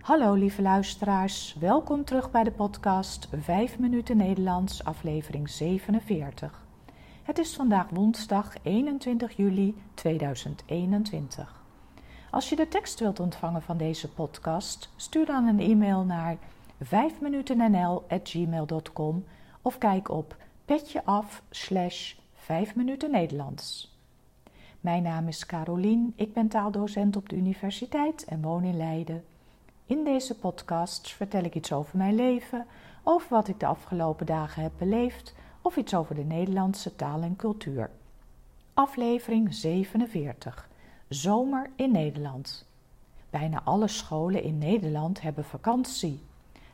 Hallo lieve luisteraars, welkom terug bij de podcast 5 minuten Nederlands, aflevering 47. Het is vandaag woensdag 21 juli 2021. Als je de tekst wilt ontvangen van deze podcast, stuur dan een e-mail naar 5minutennl@gmail.com of kijk op petjeaf slash 5 minuten Nederlands. Mijn naam is Carolien, ik ben taaldocent op de universiteit en woon in Leiden. In deze podcast vertel ik iets over mijn leven, over wat ik de afgelopen dagen heb beleefd of iets over de Nederlandse taal en cultuur. Aflevering 47. Zomer in Nederland. Bijna alle scholen in Nederland hebben vakantie.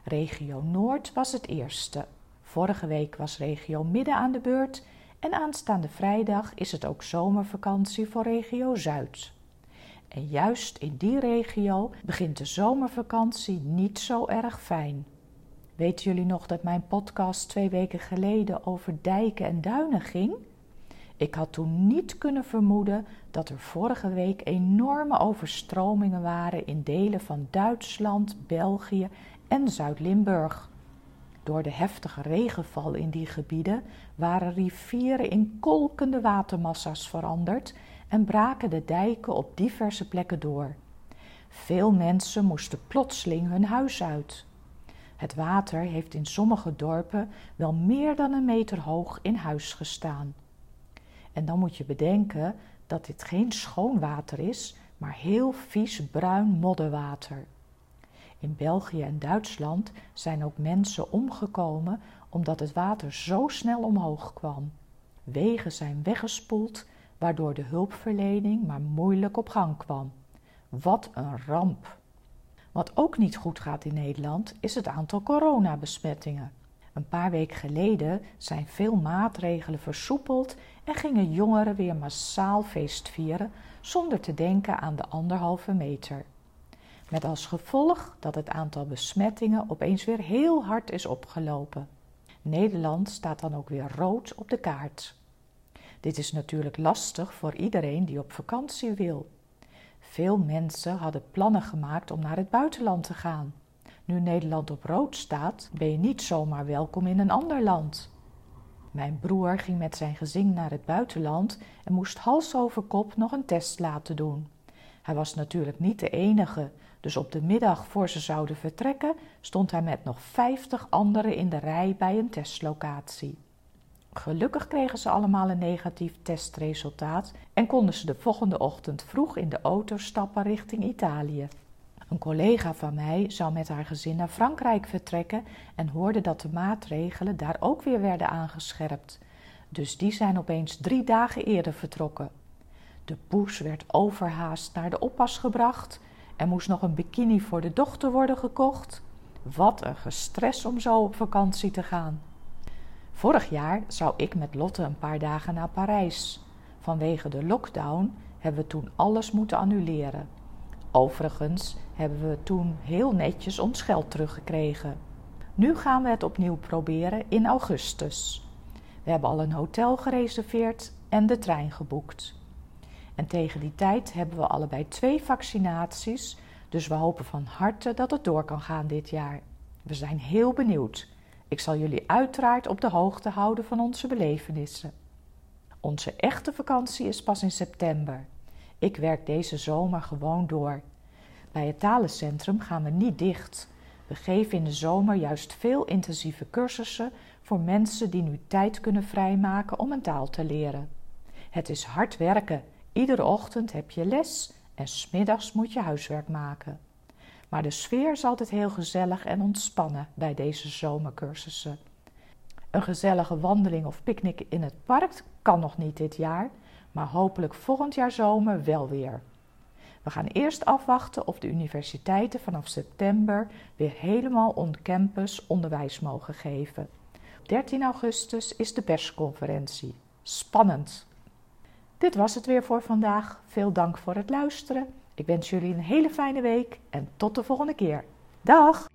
Regio Noord was het eerste. Vorige week was regio Midden aan de beurt en aanstaande vrijdag is het ook zomervakantie voor regio Zuid. En juist in die regio begint de zomervakantie niet zo erg fijn. Weten jullie nog dat mijn podcast twee weken geleden over dijken en duinen ging? Ik had toen niet kunnen vermoeden dat er vorige week enorme overstromingen waren in delen van Duitsland, België en Zuid-Limburg. Door de heftige regenval in die gebieden waren rivieren in kolkende watermassa's veranderd en braken de dijken op diverse plekken door. Veel mensen moesten plotseling hun huis uit. Het water heeft in sommige dorpen wel meer dan een meter hoog in huis gestaan. En dan moet je bedenken dat dit geen schoon water is, maar heel vies bruin modderwater. In België en Duitsland zijn ook mensen omgekomen omdat het water zo snel omhoog kwam. Wegen zijn weggespoeld, waardoor de hulpverlening maar moeilijk op gang kwam. Wat een ramp! Wat ook niet goed gaat in Nederland is het aantal coronabesmettingen. Een paar weken geleden zijn veel maatregelen versoepeld en gingen jongeren weer massaal feestvieren zonder te denken aan de anderhalve meter. Met als gevolg dat het aantal besmettingen opeens weer heel hard is opgelopen. Nederland staat dan ook weer rood op de kaart. Dit is natuurlijk lastig voor iedereen die op vakantie wil. Veel mensen hadden plannen gemaakt om naar het buitenland te gaan. Nu Nederland op rood staat, ben je niet zomaar welkom in een ander land. Mijn broer ging met zijn gezin naar het buitenland en moest hals over kop nog een test laten doen. Hij was natuurlijk niet de enige, dus op de middag voor ze zouden vertrekken stond hij met nog vijftig anderen in de rij bij een testlocatie. Gelukkig kregen ze allemaal een negatief testresultaat en konden ze de volgende ochtend vroeg in de auto stappen richting Italië. Een collega van mij zou met haar gezin naar Frankrijk vertrekken en hoorde dat de maatregelen daar ook weer werden aangescherpt. Dus die zijn opeens drie dagen eerder vertrokken. De poes werd overhaast naar de oppas gebracht. Er moest nog een bikini voor de dochter worden gekocht. Wat een gestres om zo op vakantie te gaan. Vorig jaar zou ik met Lotte een paar dagen naar Parijs. Vanwege de lockdown hebben we toen alles moeten annuleren. Overigens hebben we toen heel netjes ons geld teruggekregen. Nu gaan we het opnieuw proberen in augustus. We hebben al een hotel gereserveerd en de trein geboekt. En tegen die tijd hebben we allebei twee vaccinaties, dus we hopen van harte dat het door kan gaan dit jaar. We zijn heel benieuwd. Ik zal jullie uiteraard op de hoogte houden van onze belevenissen. Onze echte vakantie is pas in september. Ik werk deze zomer gewoon door. Bij het talencentrum gaan we niet dicht. We geven in de zomer juist veel intensieve cursussen voor mensen die nu tijd kunnen vrijmaken om een taal te leren. Het is hard werken. Iedere ochtend heb je les en smiddags moet je huiswerk maken. Maar de sfeer is altijd heel gezellig en ontspannen bij deze zomercursussen. Een gezellige wandeling of picknick in het park kan nog niet dit jaar, maar hopelijk volgend jaar zomer wel weer. We gaan eerst afwachten of de universiteiten vanaf september weer helemaal on-campus onderwijs mogen geven. Op 13 augustus is de persconferentie. Spannend! Dit was het weer voor vandaag. Veel dank voor het luisteren. Ik wens jullie een hele fijne week en tot de volgende keer. Dag!